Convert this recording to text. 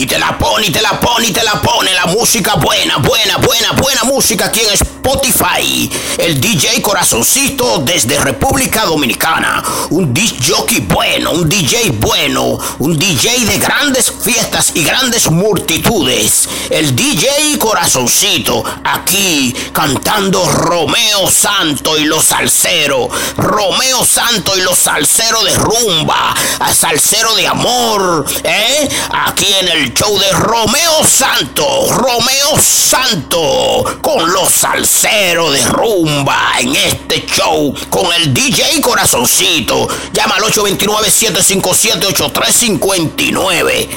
y te la pone, y te la pone, y te la pone. La música buena, buena, buena, buena música aquí en Spotify. El DJ Corazoncito desde República Dominicana. Un jockey bueno, un DJ bueno, un DJ de grandes fiestas y grandes multitudes. El DJ Corazoncito aquí cantando Romeo Santo y los salseros. Romeo Santo y los salseros de rumba, salsero de amor. ¿eh? Aquí en el show de Romeo Santo, Romeo Santo, con los salseros de rumba en este show, con el DJ Corazoncito. Llama al 829-757-8359.